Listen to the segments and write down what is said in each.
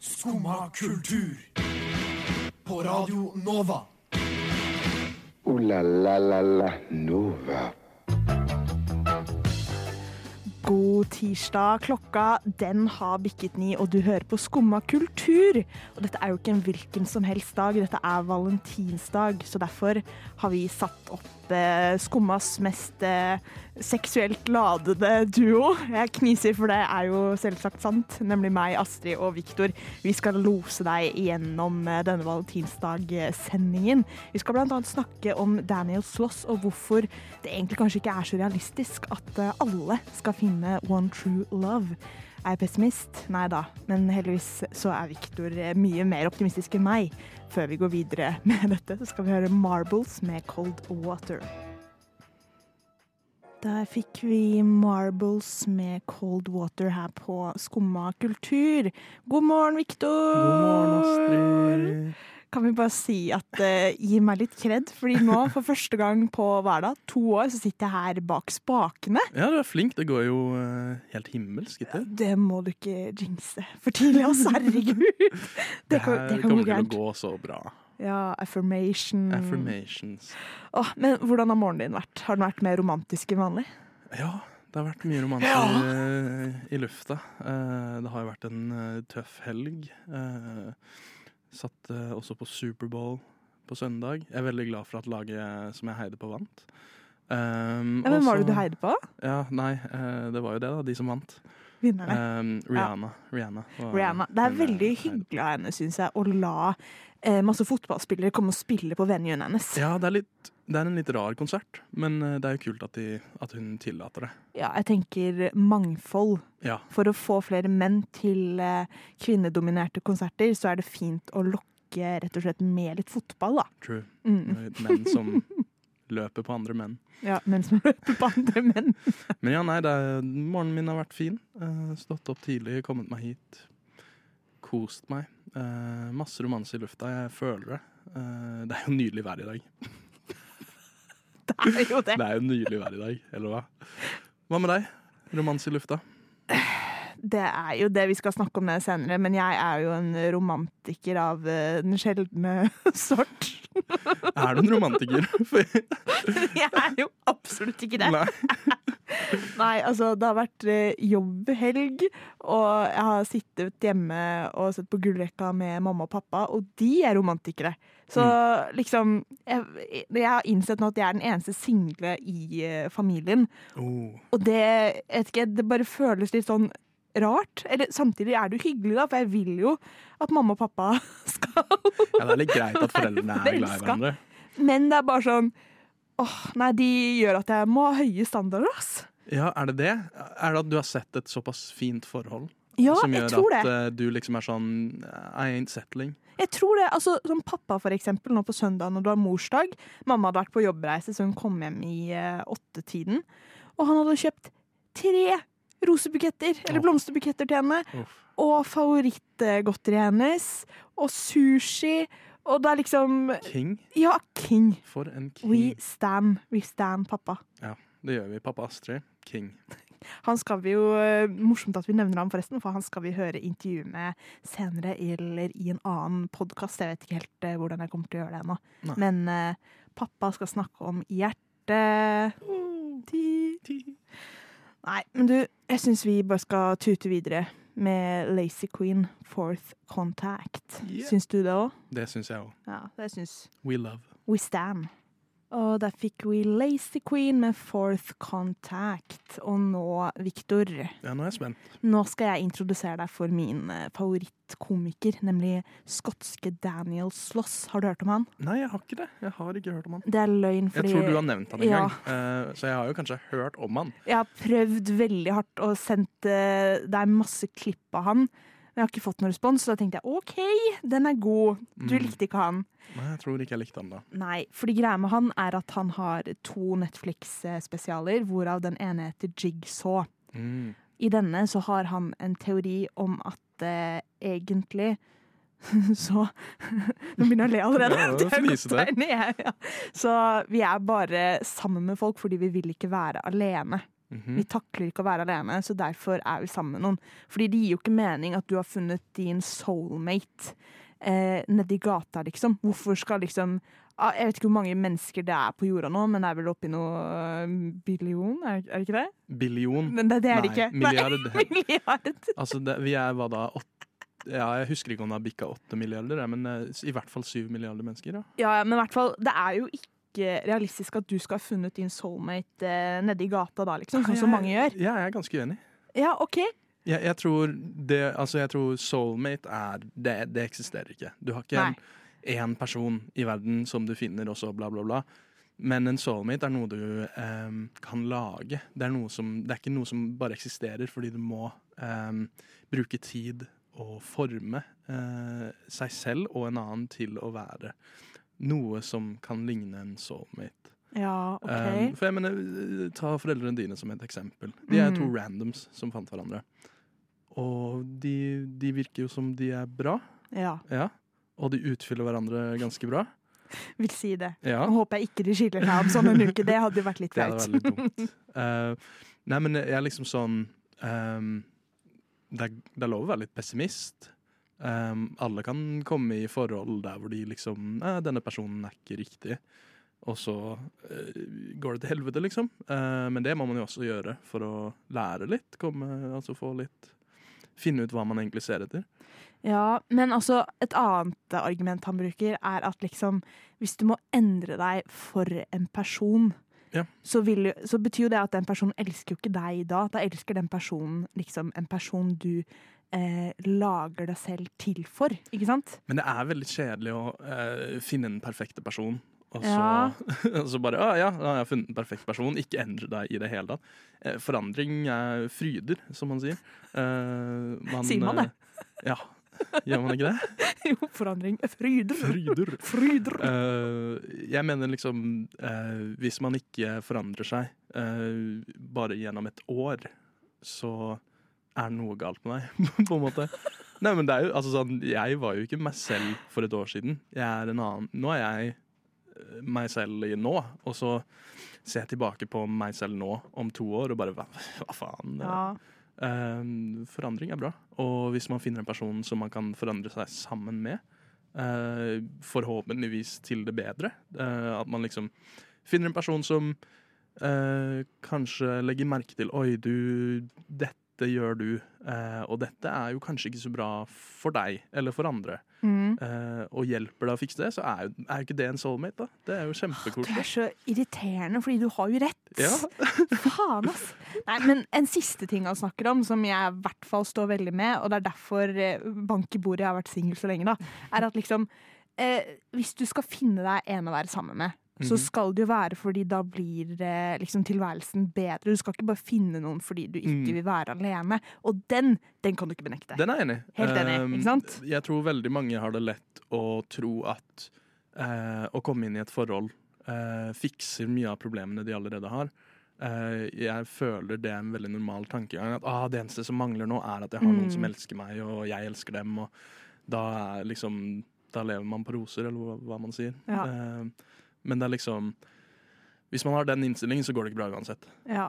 Skumma kultur. På Radio Nova. O-la-la-la-la Nova. God tirsdag. Klokka den har bikket ni, og du hører på Skumma kultur. Og dette er jo ikke en hvilken som helst dag, dette er valentinsdag. Så derfor har vi satt opp eh, Skummas mest eh, seksuelt ladede duo. Jeg kniser, for det er jo selvsagt sant. Nemlig meg, Astrid og Viktor. Vi skal lose deg gjennom eh, denne valentinsdag-sendingen. Vi skal bl.a. snakke om Daniel Sloss og hvorfor det egentlig kanskje ikke er så realistisk at alle skal finne one true love. Er jeg pessimist? Nei da, men heldigvis så er Viktor eh, mye mer optimistisk enn meg. Før vi går videre med dette, så skal vi høre Marbles med Cold Water. Der fikk vi Marbles med Cold Water her på Skumma kultur. God morgen, Viktor! God morgen, Astrid. Kan vi bare si at uh, gi meg litt kred, fordi nå for første gang på hver dag, to år, så sitter jeg her bak spakene. Ja, du er flink. Det går jo uh, helt himmelsk etter. Det må du ikke jinxe for tidlig, altså. Herregud. Det, Det kan, her det kan kommer til å gå så bra. Ja, affirmation. Affirmations. Oh, men hvordan har morgenen din vært? Har den vært mer romantisk enn vanlig? Ja, det har vært mye romanser ja. i lufta. Eh, det har jo vært en eh, tøff helg. Eh, satt eh, også på Superbowl på søndag. Jeg er veldig glad for at laget som jeg heide på, vant. Um, Ja, hvem var det du heide på? Ja, nei, eh, det var jo det, da. De som vant. Vinnerne. Um, Rihanna. Rihanna, var- Rihanna. Det er veldig hyggelig av henne, syns jeg, å la eh, masse fotballspillere komme og spille på venuen hennes. Ja, det er, litt, det er en litt rar konsert, men eh, det er jo kult at, de, at hun tillater det. Ja, jeg tenker mangfold. Ja, For å få flere menn til eh, kvinnedominerte konserter, så er det fint å lokke rett og slett med litt fotball, da. true. Mm. Menn som løper på andre menn. Ja, Menn som løper på andre menn. Men ja, nei, er, morgenen min har vært fin. Eh, stått opp tidlig, kommet meg hit. Kost meg. Eh, masse romanse i lufta. Jeg føler det. Eh, det er jo nydelig vær i dag. Det er jo det. Det er jo nydelig vær i dag, eller hva? Hva med deg? Romans i lufta? Det er jo det vi skal snakke om det senere, men jeg er jo en romantiker av eh, den sjeldne sort. Er du en romantiker? Jeg er jo absolutt ikke det. nei. Nei, altså det har vært eh, jobbhelg, og jeg har sittet hjemme og sett på Gullrekka med mamma og pappa, og de er romantikere. Så liksom jeg, jeg har innsett nå at jeg er den eneste single i eh, familien, Oh. og det, vet ikke, det bare føles litt sånn rart. Eller samtidig er det jo hyggelig, da, for jeg vil jo at mamma og pappa skal Ja, det er litt greit at foreldrene er glad i hverandre. Men det er bare sånn Åh, nei, de gjør at jeg må ha høye standarder, ass. Ja, er det det? Er det at du har sett et såpass fint forhold? Ja, som jeg gjør tror at det. eh, du liksom er sånn I ain't settling. Jeg tror det, altså Som pappa, for eksempel, nå på søndag når du har morsdag. Mamma hadde vært på jobbreise, så hun kom hjem i uh, åttetiden. Og han hadde kjøpt tre rosebuketter, eller oh. blomsterbuketter til henne. Oh. Og favorittgodteriet hennes. Og sushi. Og det er liksom King? Ja, king. For en king. We stand. We stand pappa. Ja, det gjør vi. Pappa Astrid. King. Han skal vi jo, eh, Morsomt at vi nevner ham, forresten, for han skal vi høre intervju med senere eller i en annen podkast. Jeg vet ikke helt eh, hvordan jeg kommer til å gjøre det ennå. Men uh, pappa skal snakke om hjerte Ti. Ti. Nei, men du, jeg syns vi bare skal tute videre med Lazy Queen, Fourth Contact. Yeah. Syns du det òg? Det syns jeg òg. Ja, det syns We love. We Stand. Og der fikk vi Lazy Queen med Fourth Contact. Og nå, Victor, Ja, nå er jeg spent. nå skal jeg introdusere deg for min eh, favorittkomiker, nemlig skotske Daniel Sloss. Har du hørt om han? Nei, jeg har ikke det. Jeg har ikke hørt om han. Det er løgn, fordi... Jeg tror du har nevnt han en Ja. gang, eh, så jeg har jo kanskje hørt om han. jeg har prøvd veldig hardt og sendt eh, deg masse klipp av han. Men jeg har ikke fått noen respons, så da tenkte jeg OK, den er god. Du Mm. likte ikke han. Nei, jeg tror ikke jeg likte han da. Nei, fordi greia med han er at han har to Netflix-spesialer, hvorav den ene heter Jigsaw. Mm. I denne så har han en teori om at eh, egentlig så Nå begynner jeg å le allerede. Ja, Det er det. godt tegn, ja, ja. Så vi er bare sammen med folk fordi vi vil ikke være alene. Mhm. Vi takler ikke å være alene, så derfor er vi sammen med noen. Fordi det gir jo ikke mening at du har funnet din soulmate eh, nedi gata, liksom. Hvorfor skal liksom ah, Jeg vet ikke hvor mange mennesker det er på jorda nå, men det er vel oppi noe eh, billion, er, er det ikke det? Billion. Men det, det er det ikke. milliard. Nei, milliard. Altså, det, vi er hva da? Åtte ja, jeg husker ikke om det har bikka åtte milliarder, men eh, i hvert fall syv milliarder mennesker. Ja. Ja, ja, men i hvert fall, det er jo ikke realistisk at du skal ha funnet din soulmate eh, nedi gata da, liksom, sånn som mange gjør. Ja, jeg er ganske uenig. Ja, OK. Jeg, jeg tror det, altså jeg tror soulmate er det, det eksisterer ikke. Du har ikke en, én person i verden som du finner, og så bla, bla, bla. Men en soulmate er noe du em, kan lage. Det er, som, det er ikke noe som bare eksisterer fordi du må em, bruke tid og forme eh, seg selv og en annen til å være noe som kan ligne en soulmate. Ja, OK. Um, for jeg mener, Ta foreldrene dine som et eksempel. De er to Mm. randoms som fant hverandre. Og de, de virker jo som de er bra, ja, ja. Og de utfyller hverandre ganske bra. vil si det. Ja, Og håper jeg ikke de skiller seg om sånn en uke. Det hadde jo vært litt det hadde flaut. vært litt dumt. Eh, nei, men jeg er liksom sånn um, det, er, det er lov å være litt pessimist. Ehm, alle kan komme i forhold der hvor de liksom Nei, denne personen er ikke riktig. Og så uh, går det til helvete, liksom. Uh, men det må man jo også gjøre for å lære litt. Komme, altså få litt Finne ut hva man egentlig ser etter. Ja, men altså, et annet argument han bruker, er at liksom Hvis du må endre deg for en person, Ja. så, vil, så betyr jo det at den personen elsker jo ikke deg da. Da elsker den personen liksom en person du eh, lager deg selv til for, ikke sant? Men det er veldig kjedelig å eh, finne den perfekte person. Og så, Ja. og så bare Å ja, da har jeg funnet den perfekte person. Ikke endre deg i det hele tatt. Eh, forandring er fryder, som man sier. Eh, man, Sier man det? eh, ja. Gjør man ikke det? jo, forandring. Fryder. Fryder. Fryder. Eh, jeg mener liksom Hvis man ikke forandrer seg bare gjennom et år, så er det noe galt med deg, på en måte. Nei, men det er jo altså sånn Jeg var jo ikke meg selv for et år siden. Jeg er en annen Nå er jeg eh, meg selv i nå, og så ser jeg tilbake på meg selv nå om to år og bare Hva, hva faen? Ja. Uh, forandring er bra. Og hvis man finner en person som man kan forandre seg sammen med, uh, forhåpentligvis til det bedre, uh, at man liksom finner en person som kanskje legger merke til Oi, du, dette gjør du, eh, og dette er jo kanskje ikke så bra for deg eller for andre, Mm. eh, og hjelper deg å fikse det, så er jo, er jo ikke det en soulmate, da. Det er jo Du er så irriterende, fordi du har jo rett. Ja. Faen, ass. Nei, men en siste ting han snakker om, som jeg i hvert fall står veldig med, og det er derfor eh, bank i bordet jeg har vært singel så lenge, da, er at liksom eh, Hvis du skal finne deg en å være sammen med, så Mhm. skal det jo være fordi da blir liksom tilværelsen bedre. Du skal ikke bare finne noen fordi du ikke Mm. vil være alene. Og den, den kan du ikke benekte. Den er enig. Helt enig, Um, ikke sant? Jeg tror veldig mange har det lett å tro at uh, å komme inn i et forhold uh, fikser mye av problemene de allerede har. Uh, jeg føler det er en veldig normal tankegang. At ah, det eneste som mangler nå, er at jeg har noen Mm. som elsker meg, og jeg elsker dem. Og da er liksom Da lever man på roser, eller hva, hva man sier. Ja. Eh, men det er liksom Hvis man har den innstillingen, så går det ikke bra uansett. Ja.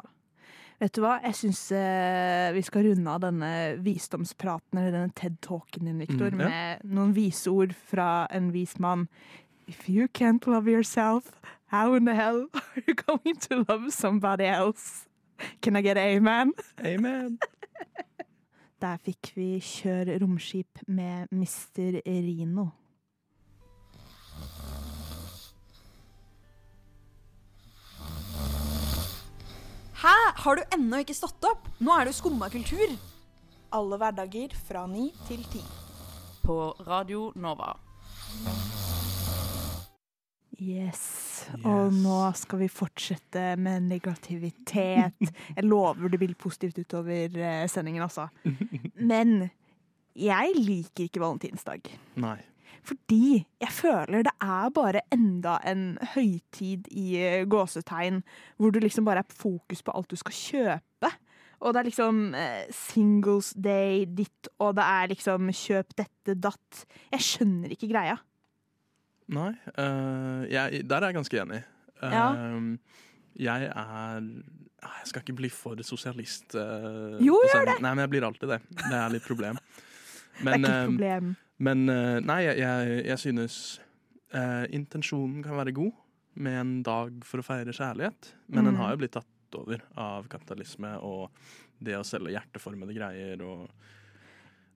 Vet du hva, jeg syns eh, vi skal runde av denne visdomspraten, eller denne TED-talken din, Viktor, Mm, ja. med noen vise ord fra en vis mann. If you can't love yourself, how in the hell are you going to love somebody else? Can I get amen? Amen. Der fikk vi Kjør romskip med Mr. Rino. Hæ? Har du ennå ikke stått opp? Nå er det jo skumma kultur. Alle hverdager fra ni til ti. På Radio Nova. Yes. Og nå skal vi fortsette med negativitet. Jeg lover det blir positivt utover eh, sendingen, altså. Men jeg liker ikke valentinsdag. Nei. Fordi jeg føler det er bare enda en høytid i eh, gåsetegn, hvor du liksom bare er fokus på alt du skal kjøpe. Og det er liksom eh, singles day, ditt, og det er liksom kjøp dette, datt. Jeg skjønner ikke greia. Nei, uh, jeg, der er jeg ganske enig. Ja. Eh, Jeg er Jeg skal ikke bli for sosialist. Uh, Jo, gjør det! Nei, men jeg blir alltid det. Det er litt problem. Det er ikke et eh, problem. men eh, nei, jeg, jeg, synes eh, intensjonen kan være god med en dag for å feire kjærlighet. Men den Mm. har jo blitt tatt over av kapitalisme og det å selge hjerteformede greier og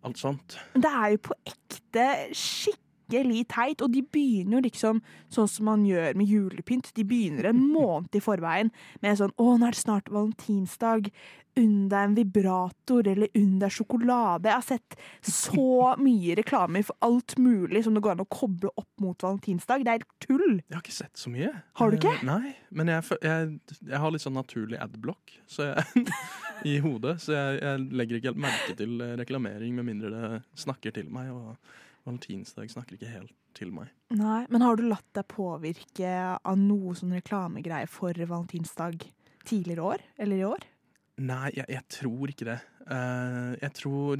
alt sånt. Det er jo på ekte skikkelig teit, og de begynner jo liksom sånn som man gjør med julepynt. De begynner en måned i forveien med sånn 'Å, nå er det snart valentinsdag'. Unn deg en vibrator, eller unn deg sjokolade. Jeg har sett så mye reklame for alt mulig som det går an å koble opp mot valentinsdag. Det er helt tull. Jeg har ikke sett så mye. Har du ikke? Eh, Nei, men jeg, jeg, jeg har litt sånn naturlig adblock så jeg, i hodet, så jeg, jeg legger ikke helt merke til eh, reklamering med mindre det snakker til meg, og valentinsdag snakker ikke helt til meg. Nei, Men har du latt deg påvirke av noe sånn reklamegreie for valentinsdag tidligere år? Eller i år? Nei, jeg, jeg tror ikke det. Uh, jeg tror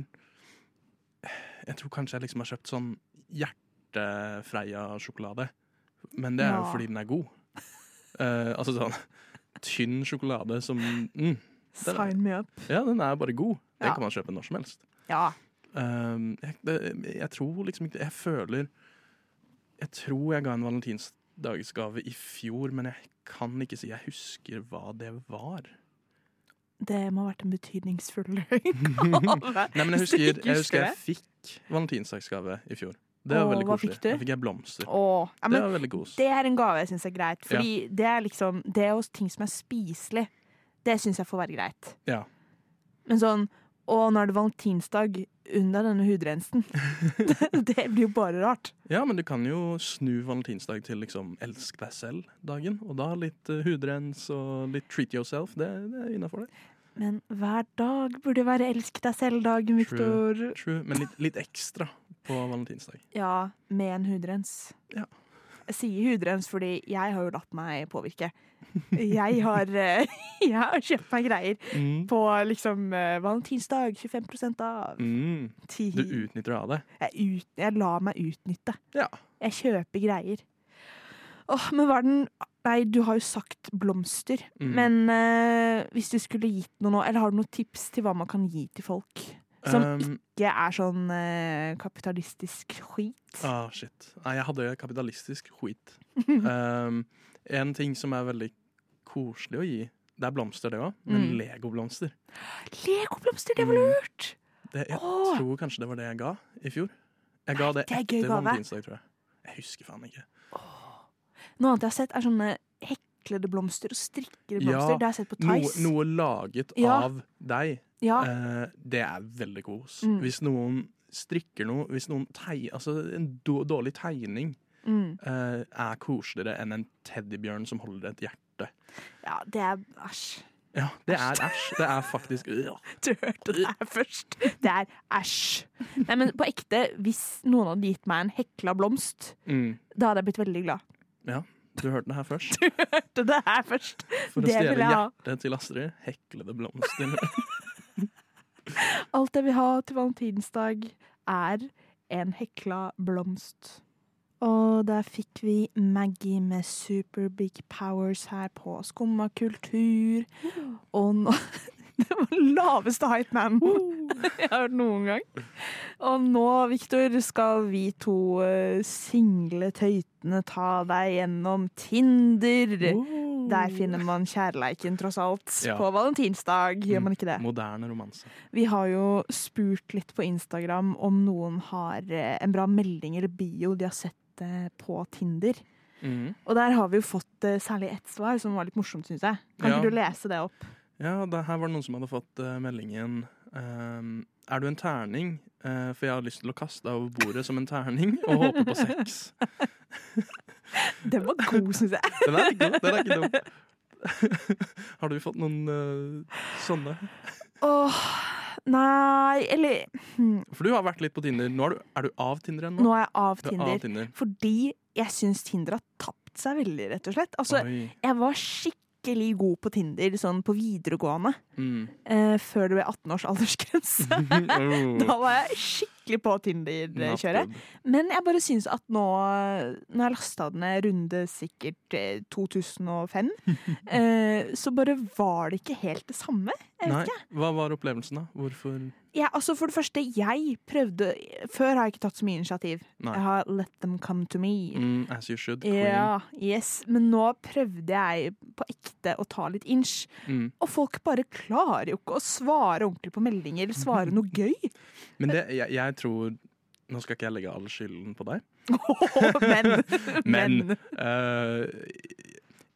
Jeg tror kanskje jeg liksom har kjøpt sånn hjertefreia-sjokolade. Men det er jo Ja. fordi den er god. Uh, altså sånn tynn sjokolade som mm, Sign me up. Ja, den er bare god. Den Ja. kan man kjøpe når som helst. Ja. Um, jeg, jeg tror liksom ikke Jeg føler Jeg tror jeg ga en valentinsdagsgave i fjor, men jeg kan ikke si jeg husker hva det var. Det må ha vært en betydningsfull gave. Nei, men jeg husker jeg, husker jeg fikk valentinsdagsgave i fjor. Det var Åh, veldig koselig. fikk da fikk jeg blomster. Åh, ja, det var veldig kos. det er en gave jeg syns er greit. Fordi det er liksom Det er jo ting som er spiselig. Det syns jeg får være greit. Ja. Men sånn Å, nå er det valentinsdag. Unn deg denne hudrensen. det, blir jo bare rart. ja, men du kan jo snu valentinsdag til liksom elsk deg selv-dagen. Og da litt eh, hudrens og litt treat yourself. Det, det er innafor, det. Men hver dag burde være elsk deg selv-dagen, Viktor. True. Men litt, litt ekstra på valentinsdag. Ja, med en hudrens. Ja. Jeg sier hudrens fordi jeg har jo latt meg påvirke. Jeg har, eh, jeg har kjøpt meg greier Mm. på liksom eh, valentinsdag. 25 av. Mm. Du utnytter deg av det. Jeg, ut, jeg lar meg utnytte. Ja. Jeg kjøper greier. Åh, men hva er den Nei, du har jo sagt blomster. Mm. Men uh, hvis du skulle gitt noe nå, eller har du noen tips til hva man kan gi til folk? Som Um, ikke er sånn eh, kapitalistisk skit. Ah, shit. Nei, jeg hadde kapitalistisk skit. um, en ting som er veldig koselig å gi, det er blomster, det òg, men Mm. legoblomster. Legoblomster, det var Mm. lurt! Det, jeg Åh. tror kanskje det var det jeg ga i fjor. Jeg ga det det er etter valentinsdag, tror jeg. Jeg husker faen ikke. Noe annet jeg har sett, er sånne heklede blomster og strikkede Ja, blomster. det har jeg sett på Tice. noe laget Ja. av deg, Ja. eh, det er veldig kos. Mm. Hvis noen strikker noe, hvis noen tei, altså en dårlig tegning Mm. eh, er koseligere enn en teddybjørn som holder et hjerte. Ja, det er Æsj. Ja, det er æsj. Det er faktisk øh. Du hørte det her først. Det er æsj. Nei, men på ekte, hvis noen hadde gitt meg en hekla blomst, mm. da hadde jeg blitt veldig glad. Ja, du hørte det her først. Du Hørte det her først. For å stjele hjertet til Astrid. Heklede blomster. Alt jeg vil ha til valentinsdag, er en hekla blomst. Og der fikk vi Maggie med Super Big Powers her på Skumma kultur. Og nå Det var den laveste hype-man jeg har hørt noen gang. Og nå, Viktor, skal vi to eh, single tøytene ta deg gjennom Tinder. Der finner man kjærleiken, tross alt. Ja. På valentinsdag, gjør man ikke det? Moderne romanse. Vi har jo spurt litt på Instagram om noen har eh, en bra melding eller bio de har sett eh, på Tinder. Mm. Og der har vi jo fått eh, særlig ett svar som var litt morsomt, syns jeg. Kan Ja. ikke du lese det opp? Ja, det, her var det noen som hadde fått uh, meldingen um, Er du en terning? Uh, for jeg har lyst til å kaste deg over bordet som en terning og håpe på sex. Den var god, syns jeg. Den er ikke dum. Den er ikke dum. har du fått noen uh, sånne? Åh, nei Eller hm. For du har vært litt på Tinder. Er, du, er du av Tinder ennå? Nå er jeg av er Tinder. av Tinder. Fordi jeg syns Tinder har tapt seg veldig, rett og slett. Altså, Oi. jeg var skikkelig god på Tinder sånn på videregående. Mm. Eh, før det ble 18 års aldersgrense. Da var jeg skikkelig skikkelig på Tinder-kjøret. Men jeg bare syns at nå Når jeg lasta den ned runde sikkert eh, 2005, eh, så bare var det ikke helt det samme. Jeg vet Nei, ikke. hva var opplevelsen, da? Hvorfor Ja, altså For det første, jeg prøvde Før har jeg ikke tatt så mye initiativ. Nei. Jeg har let them come to me. mm, As you should, queen. Ja, yes. Men nå prøvde jeg på ekte å ta litt inch. Mm. Og folk bare klarer jo ikke å svare ordentlig på meldinger eller svare noe gøy. Men det, jeg, jeg tror Nå skal ikke jeg legge all skylden på deg, men, Men- Eh,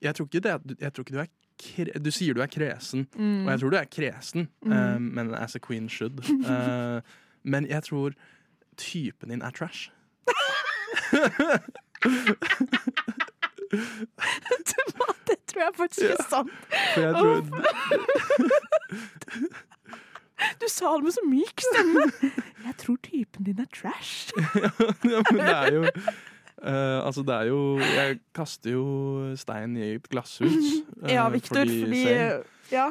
jeg tror det Jeg tror ikke du er kre, Du sier du er kresen, mm, og jeg tror du er kresen, eh, men as a queen should. Uh, men jeg tror typen din er trash. Det tror jeg faktisk er sant. For jeg tror Du sa det med så myk stemme. Jeg tror typen din er trash. ja, men det er jo uh, Altså, det er jo Jeg kaster jo stein i et glasshus. Uh, Ja, Victor, fordi fordi. Ja,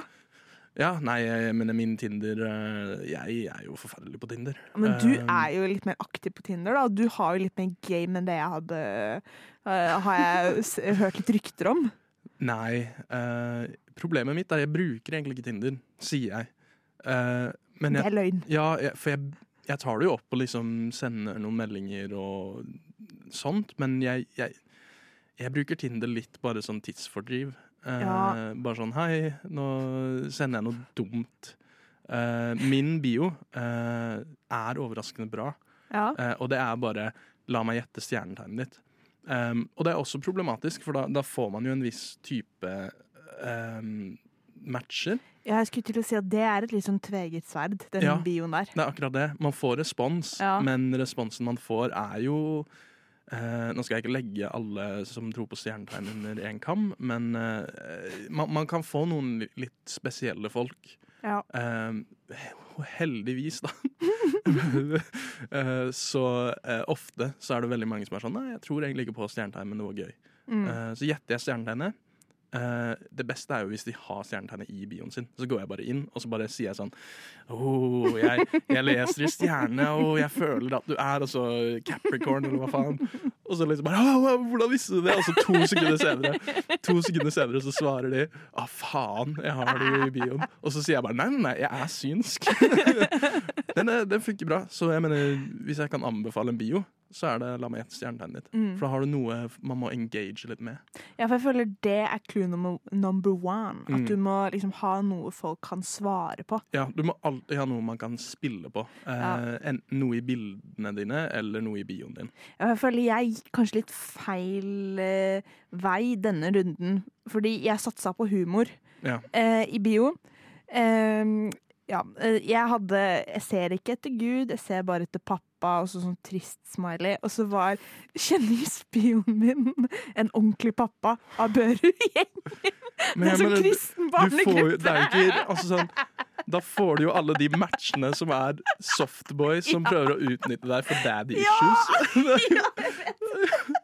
Ja, nei, men min Tinder eh, Jeg er jo forferdelig på Tinder. men du Eh, er jo litt mer aktiv på Tinder, da. Du har jo litt mer game enn det jeg hadde uh, Har jeg hørt litt rykter om. Nei. eh, problemet mitt er jeg bruker egentlig ikke Tinder, sier jeg. Eh, jeg, Det er løgn. ja, jeg, for jeg, jeg tar det jo opp og liksom sender noen meldinger og sånt, men jeg, jeg, bruker Tinder litt bare sånn tidsfordriv. Ja. Bare sånn hei, nå sender jeg noe dumt. Uh, min bio er overraskende bra. Ja. Og det er bare 'la meg gjette stjernetegnet ditt'. Um, og det er også problematisk, for da, da får man jo en viss type um, matcher. Ja, Jeg skulle til å si at det er et litt sånn tveget sverd, den Ja. bioen der. Det er akkurat det. Man får respons, Ja. men responsen man får er jo eh, Nå skal jeg ikke legge alle som tror på stjernetegn under én kam, men eh, man, man kan få noen litt spesielle folk. Ja. Eh, heldigvis, da. Eh, så eh, ofte så er det veldig mange som er sånn Nei, jeg tror egentlig ikke på stjernetegn, men det var gøy. Mm. Eh, så gjetter jeg stjernetegnet. Eh, det beste er jo hvis de har stjernetegnet i bioen sin. Så går jeg bare inn og så bare sier jeg sånn oh, jeg, jeg leser i stjerne, og jeg føler at du er Og så Capricorn, eller hva faen. Og så liksom bare oh, Hvordan visste du det? Og så to sekunder senere To sekunder senere så svarer de Å, faen, jeg har det jo i bioen. Og så sier jeg bare nei, nei, jeg er synsk. den, den funker bra. Så jeg mener, hvis jeg kan anbefale en bio, så er det la meg gjette stjernetegnet ditt. Mm. For da har du noe man må engage litt med. Ja, for jeg føler det er clue number, number one. At Mm. du må liksom ha noe folk kan svare på. Ja, Du må alltid ha noe man kan spille på. Eh, Ja. Enten noe i bildene dine eller noe i bioen din. Ja, Jeg føler jeg gikk kanskje litt feil eh, vei denne runden. Fordi jeg satsa på humor Ja. eh, i bio. Ehm, ja, eh, jeg hadde Jeg ser ikke etter Gud, jeg ser bare etter pappa, og så sånn trist smiley. Og så var kjenningsspionen min en ordentlig pappa av Børud-gjengen. Det er jeg sånn kristen barnegruppe. altså sånn, Da får du jo alle de matchene som er softboys som prøver å utnytte deg for daddy Ja! issues.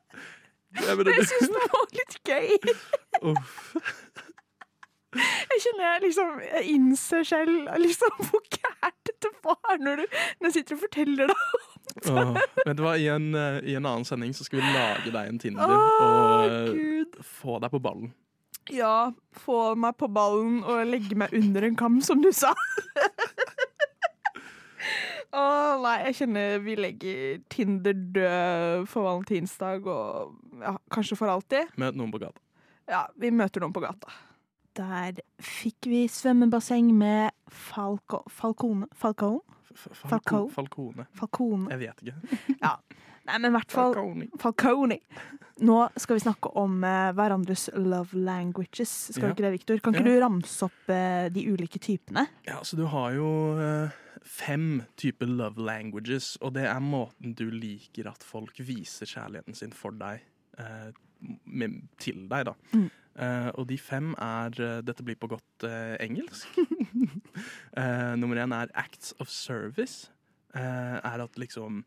Jeg mener, Jeg syns det var litt gøy. Uff. Jeg kjenner jeg liksom Jeg innser selv liksom hvor gærent dette var når du når jeg sitter og forteller det. Åh, vet du hva, i en, eh, I en annen sending så skal vi lage deg en Tinder Åh, og eh, Gud. få deg på ballen. Ja, få meg på ballen og legge meg under en kam, som du sa. Å nei, jeg kjenner vi legger Tinder død for valentinsdag og ja, kanskje for alltid. Møt noen på gata. Ja, vi møter noen på gata. Der fikk vi svømmebasseng med falco, falcone Falcone? F- f- Falco? Falcone. Falcone. Jeg vet ikke. ja. Nei, men i hvert fall Falcone. Falcone. Nå skal vi snakke om eh, hverandres love languages. Skal Ja. vi ikke det, Victor? Kan ikke Ja. du ramse opp eh, de ulike typene? Ja, så du har jo eh, fem typer love languages, og det er måten du liker at folk viser kjærligheten sin for deg, eh, med, til deg, da. Mm. Eh, og de fem er uh, Dette blir på godt uh, engelsk. Nummer én er acts of service. er at liksom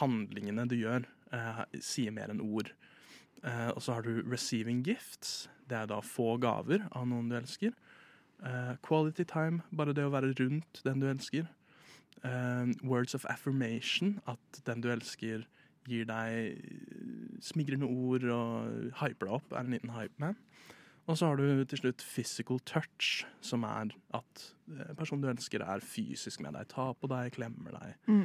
handlingene du gjør, sier mer enn ord. Og så har du receiving gifts. Det er da få gaver av noen du elsker. Quality time, bare det å være rundt den du elsker. words of affirmation. At den du elsker, gir deg smigrende ord og hyper deg opp. Er en liten hype man. Og så har du til slutt physical touch, som er at eh, personen du elsker, er fysisk med deg. Tar på deg, klemmer deg, Mm.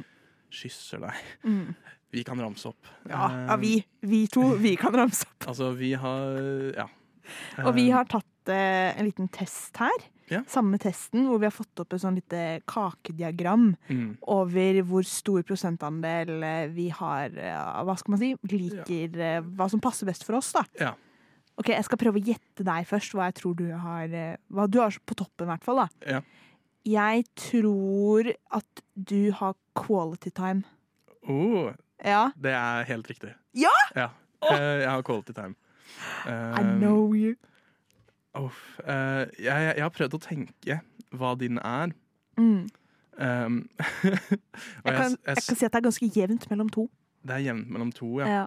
kysser deg. Mm. Vi kan ramse opp. Ja, ja, vi, vi to, vi kan ramse opp. Altså, vi har Ja. Og vi Eh, har tatt eh, en liten test her. Ja. Samme testen hvor vi har fått opp et sånn lite kakediagram mm, over hvor stor prosentandel eh, vi har eh, Hva skal man si? Liker ja. hva som passer best for oss, da. Ja. Ok, Jeg skal prøve å gjette deg først, hva jeg tror du har eh, Hva du har på toppen, i hvert fall. da. Ja. Jeg tror at du har quality time. oh, Ja. det er helt riktig. Ja? ja. Eh, jeg har quality time. I Um, know you. Uff, uh, jeg, jeg, har prøvd å tenke hva din er. Mm. Um, Jeg, kan, jeg, jeg kan si at det er ganske jevnt mellom to. det er jevnt mellom to, ja. Ja.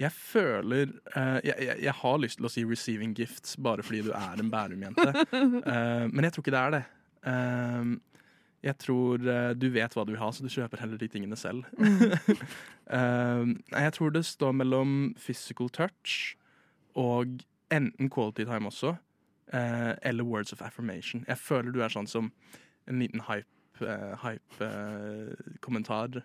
Jeg føler uh, jeg, har lyst til å si 'receiving gifts' bare fordi du er en Bærum-jente. uh, men jeg tror ikke det er det. Eh, jeg tror eh, du vet hva du vil ha, så du kjøper heller de tingene selv. Mm. Eh, jeg tror det står mellom physical touch og enten quality time også, eh, eller words of affirmation. Jeg føler du er sånn som en liten hype, eh, hype eh, kommentar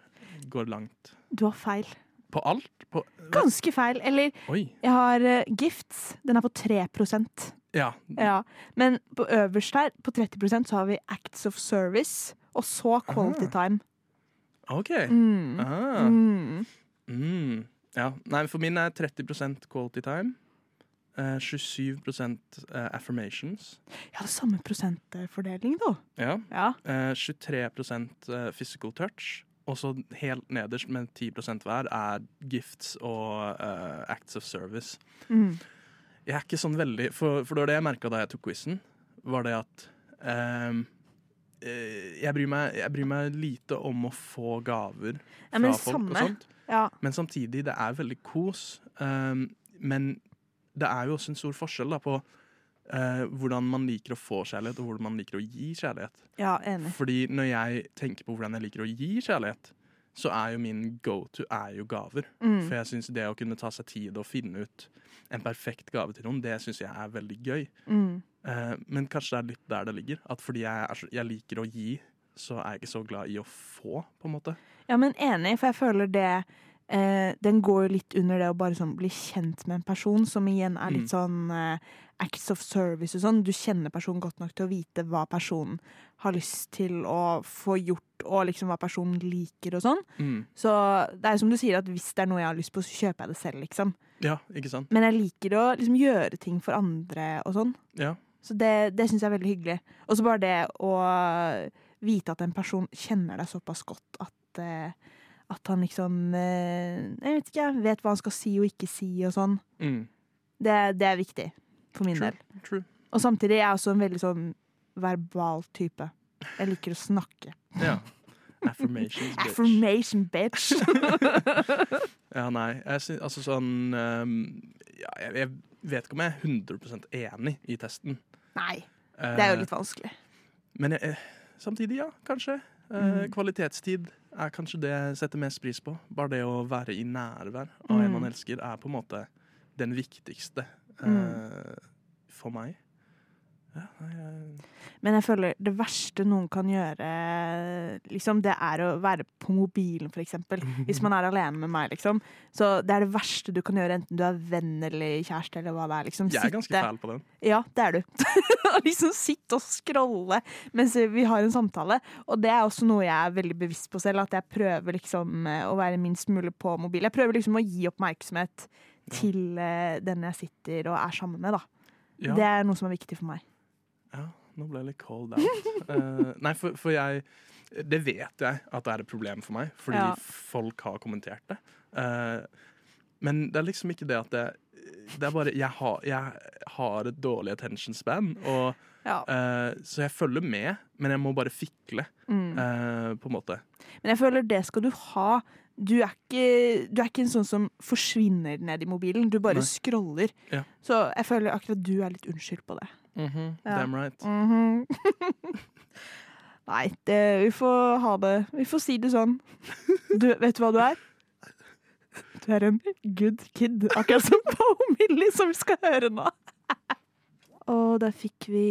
går langt. Du har feil. På alt? På, Ganske feil. Eller Oi. jeg har uh, gifts. Den er på 3% Ja. Ja. Men på øverst her, på 30% så har vi acts of service. Og så quality time. OK. Mm. Mm. Mm. Ja. Nei, for min er 30% quality time. Eh, 27 eh, affirmations. Ja, det er samme prosentfordeling, da. Ja. Ja. Eh, 23 eh, physical touch. Og så helt nederst med 10% hver er gifts og eh, acts of service. Mm. Jeg er ikke sånn veldig For, for det var det jeg merka da jeg tok quizen, var det at ehm, eh, jeg, bryr meg, jeg bryr meg lite om å få gaver Ja, folk fra folk og sånt. ja. Men samtidig, det er veldig kos. Um, men det er jo også en stor forskjell da, på eh, hvordan man liker å få kjærlighet, og hvordan man liker å gi kjærlighet. Ja, enig. Fordi når jeg tenker på hvordan jeg liker å gi kjærlighet, så er jo min go-to er jo gaver. Mm. For jeg syns det å kunne ta seg tid og finne ut en perfekt gave til noen, det syns jeg er veldig gøy. Mm. Eh, men kanskje det er litt der det ligger. At fordi jeg, så, jeg liker å gi, så er jeg ikke så glad i å få, på en måte. Ja, men enig, for jeg føler det eh, Den går jo litt under det å bare sånn bli kjent med en person, som igjen er litt Mm. sånn eh, acts of service og sånn. Du kjenner personen godt nok til å vite hva personen har lyst til å få gjort, og liksom hva personen liker og sånn. Mm. Så det er jo som du sier, at hvis det er noe jeg har lyst på, så kjøper jeg det selv, liksom. Ja, ikke sant? Men jeg liker å liksom gjøre ting for andre og sånn. Ja. Så det, det syns jeg er veldig hyggelig. Og så bare det å vite at en person kjenner deg såpass godt at, eh, at han liksom eh, Jeg vet ikke, vet hva han skal si og ikke si og sånn. Mm. Det, det er viktig for min True. del. True. Og samtidig er jeg også en veldig sånn verbal type. Jeg liker å snakke. Ja. Affirmations, bitch. Affirmation, bitch! Ja, nei. Jeg syns altså sånn um, ja, jeg, jeg vet ikke om jeg er 100% enig i testen. Nei, det er jo Eh, litt vanskelig. Men jeg, eh, samtidig, ja, kanskje. Uh, Mm. Kvalitetstid er kanskje det jeg setter mest pris på. Bare det å være i nærvær av en Mm. man elsker, er på en måte den viktigste eh, Mm. for meg. Ja, jeg- Men jeg føler det verste noen kan gjøre, liksom, det er å være på mobilen, eksempel. Hvis man er alene med meg, liksom. Så det er det verste du kan gjøre, enten du er venn eller kjæreste eller hva det er. Liksom. jeg er ganske fæl på den. Ja, det er du. Liksom sitte og scrolle mens vi har en samtale. Og det er også noe jeg er veldig bevisst på selv, at jeg prøver liksom eh, å være minst mulig på mobil. Jeg prøver liksom å gi oppmerksomhet til eh, den jeg sitter og er sammen med, da. Ja, Det er noe som er viktig for meg. Ja, nå ble jeg litt cold out. uh, nei, for, for jeg Det vet jeg at det er et problem for meg, fordi Ja. folk har kommentert det. Uh, men det er liksom ikke det at det Det er bare Jeg har, jeg har et dårlig attention span, og, Ja. uh, så jeg følger med, men jeg må bare fikle, Mm. på en måte. Men jeg føler det skal du ha. Du er ikke, du er ikke en sånn som forsvinner ned i mobilen. Du bare Nei. scroller. Ja. Så jeg føler akkurat du er litt unnskyld på det. Ja. Damn right. Mhm. Nei, det, vi får ha det Vi får si det sånn. Du, vet du hva du er? Du er en good kid. Akkurat som Bo Millie, som vi skal høre nå. Og da fikk vi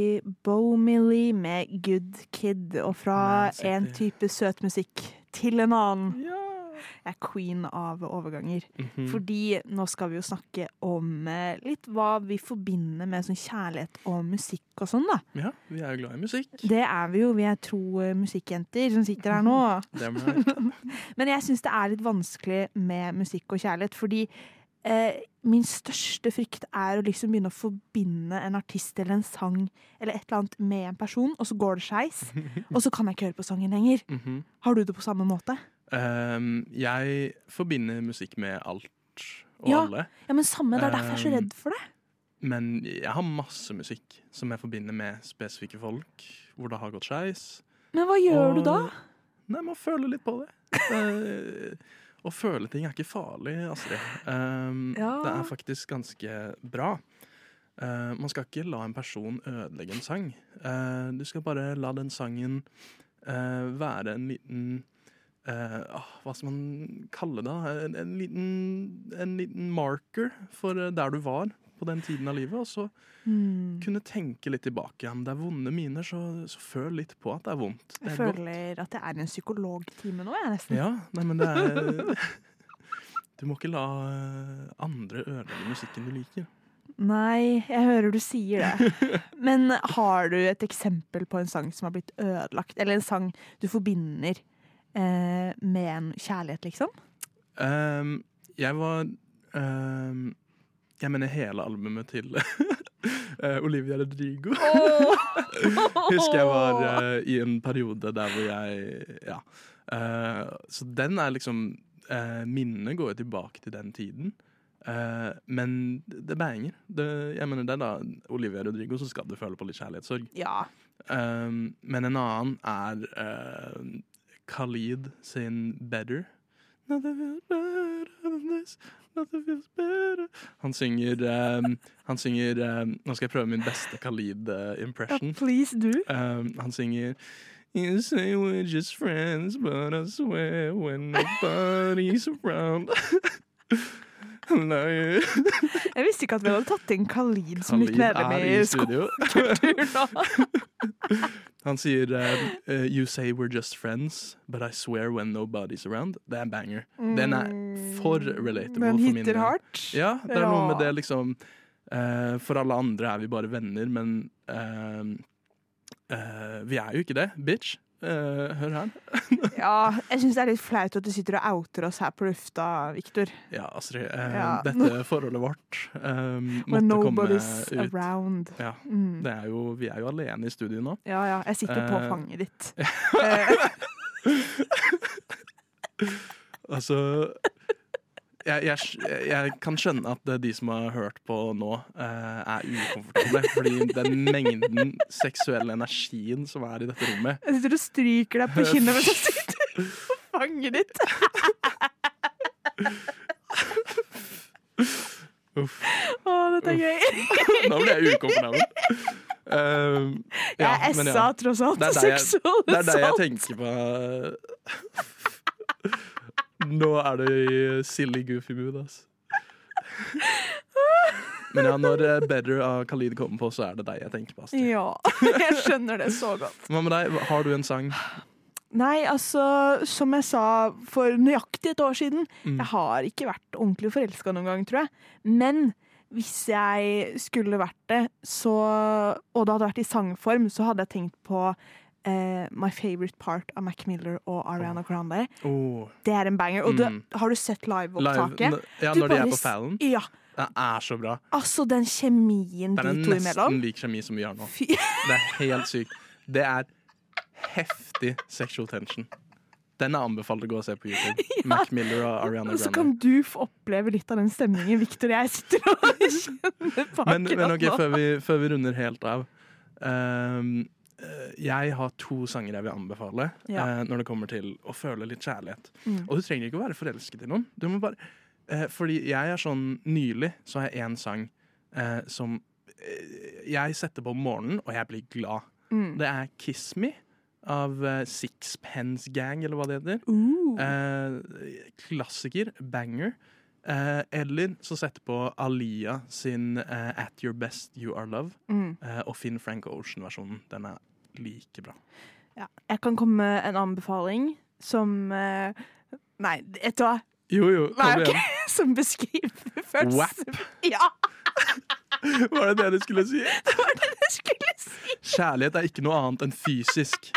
Bo Millie med Good Kid. Og fra én type søt musikk til en annen. Ja. Jeg er queen av overganger. Mhm. Fordi nå skal vi jo snakke om eh, litt hva vi forbinder med sånn kjærlighet og musikk og sånn, da. ja, vi er jo glad i musikk. Det er vi jo. Vi er to eh, musikkjenter som sitter her nå. Men jeg syns det er litt vanskelig med musikk og kjærlighet, fordi eh, min største frykt er å liksom begynne å forbinde en artist eller en sang eller et eller annet med en person, og så går det skeis, og så kan jeg ikke høre på sangen lenger. Mhm. Har du det på samme måte? Um, jeg forbinder musikk med alt og Ja. alle. Ja, men samme. Det er derfor jeg er så redd for det. Men jeg har masse musikk som jeg forbinder med spesifikke folk, hvor det har gått skeis. Men hva gjør du da? Nei, man føler litt på det. Eh, Å føle ting er ikke farlig, Astrid. Um, Ja. Det er faktisk ganske bra. Uh, man skal ikke la en person ødelegge en sang. Uh, du skal bare la den sangen være en liten eh, ah, Hva skal man kalle det? En, en, liten, en liten marker for eh, der du var på den tiden av livet. Og så mm. kunne tenke litt tilbake. Om det er vonde miner, så, så føl litt på at det er vondt. Det Jeg er godt. føler at jeg er i en psykologtime nå, jeg, nesten. Ja, nei, men det er Du må ikke la eh, andre ødelegge musikken du liker. Nei, jeg hører du sier det. Men har du et eksempel på en sang som har blitt ødelagt? Eller en sang du forbinder eh, med en kjærlighet, liksom? Um, jeg var um, Jeg mener hele albumet til eh, Olivia Rodrigo. Husker jeg var uh, i en periode der hvor jeg Ja. Uh, så den er liksom uh, Minnet går jo tilbake til den tiden. Uh, men det banger. Det, jeg mener det er da Olivia Rodrigo, så skal du føle på litt kjærlighetssorg. Ja. Um, men en annen er Khalid sin 'Better'. Nothing feels better than this, nothing feels better. Han synger, um, han synger um, Nå skal jeg prøve min beste Khalid-impression. please do. Um, han synger You say we're just friends, but I swear when nobody's around Nei, Jeg visste ikke at vi hadde tatt inn Khalid som nytt Khalid medlem i i studio. Han sier uh, You say we're just friends, but I swear when nobody's around. Det er en banger. Den er for relatable Den for hitter hardt. Ja, det er noe med det liksom uh, For alle andre er vi bare venner, men uh, vi er jo ikke det, bitch. Eh, hør her. Ja, jeg syns det er litt flaut at du sitter og outer oss her på lufta, Victor. Ja, Astrid. eh, Ja. Dette forholdet vårt When måtte komme nobody's ut. around. Ja, Mm. det er jo, vi er jo alene i studio nå. Ja, ja. Jeg sitter på Eh, fanget ditt. Eh, Altså jeg, jeg, jeg kan skjønne at de som har hørt på nå, eh, er ukomfortable. Fordi den mengden seksuell energien som er i dette rommet Jeg sitter og stryker deg på kinnet mens jeg sitter på fanget ditt. Uff. Å, dette er gøy. Nå ble jeg ukomfortabel. Jeg ja, er essa SA ja. tross alt. Jeg- Seksual Det er det jeg tenker på. Nå er du i silly goofy mood, ass. Men ja, når eh, Better av Khalid kommer på, så er det deg jeg tenker på. Astrid. Ja, jeg skjønner det så godt. Hva med deg? Har du en sang? Nei, altså, som jeg sa for nøyaktig et år siden, Mm. jeg har ikke vært ordentlig forelska noen gang, tror jeg. Men hvis jeg skulle vært det, så, og det hadde vært i sangform, så hadde jeg tenkt på eh, My Favorite Part av Mac Miller og Ariana Grande. Oh, Det er en banger. Og du, Mm. har du sett live, liveopptaket? Live, ja, Du når de er på Fallon. Ja. Det er så bra. Altså, den kjemien de to imellom. Det er nesten lik kjemi som vi har nå. Fy. Det er helt sykt. Det er heftig sexual tension. Den er anbefalt å gå og se på YouTube. Mac Miller og Ariana Og så kan du få oppleve litt av den stemningen Victor og jeg sitter og kjenner på Men, men ok, før vi, før vi runder helt av. Um, jeg har to sanger jeg vil anbefale Ja. eh, når det kommer til å føle litt kjærlighet. Mm. Og du trenger ikke å være forelsket i noen. Du må bare, eh, fordi jeg er sånn Nylig så har jeg én sang eh, som eh, jeg setter på om morgenen, og jeg blir glad. Mm. Det er 'Kiss Me' av eh, Sixpence Gang, eller hva det heter. Uh. Eh, klassiker. Banger. Eh, eller så setter på Alia sin eh, At Your Best You Are Love. Mm. eh, og Finn Frank Ocean-versjonen. Den er like bra. Ja. Jeg kan komme med en anbefaling som eh, Nei, vet du hva? Jo, jo, kom igjen. Som beskriver følelsen. WAP. Ja, Var det det du skulle si? det var det jeg skulle si. Kjærlighet er ikke noe annet enn fysisk.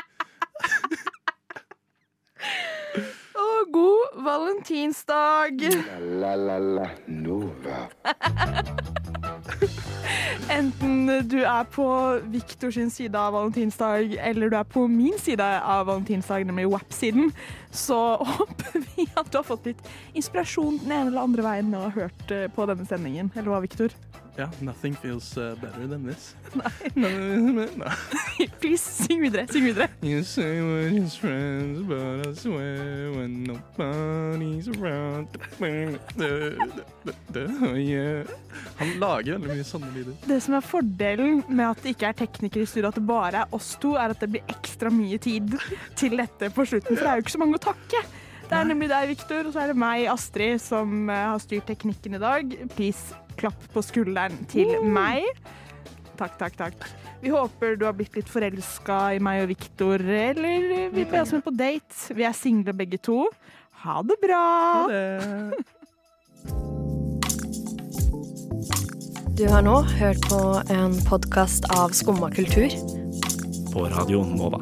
Og god valentinsdag. La la la Nova. Enten du er på Victor sin side av valentinsdag, eller du er på min side av valentinsdag, nemlig WAP-siden, så håper vi at du har fått litt inspirasjon den ene eller andre veien og har hørt eh, på denne sendingen. Eller hva, Victor? Ja, nothing feels uh, better than this. Nei. Please, syng videre. Syng videre. You say what is friends, but I swear when nobody's around. Han lager veldig mye sånne lyder. Det som er fordelen med at det ikke er teknikere i studio, at det bare er oss to, er at det blir ekstra mye tid til dette på slutten. For det er jo ikke så mange å takke. Det er nemlig deg, Victor, og så er det meg, Astrid, som eh, har styrt teknikken i dag. Please, klapp på skulderen til meg. Takk, takk, takk. Vi håper du har blitt litt forelska i meg og Victor, eller vi ber oss med på date. Vi er single begge to. Ha det bra! Ha det. Du har nå hørt på en podkast av Skumma kultur. På radioen Nova.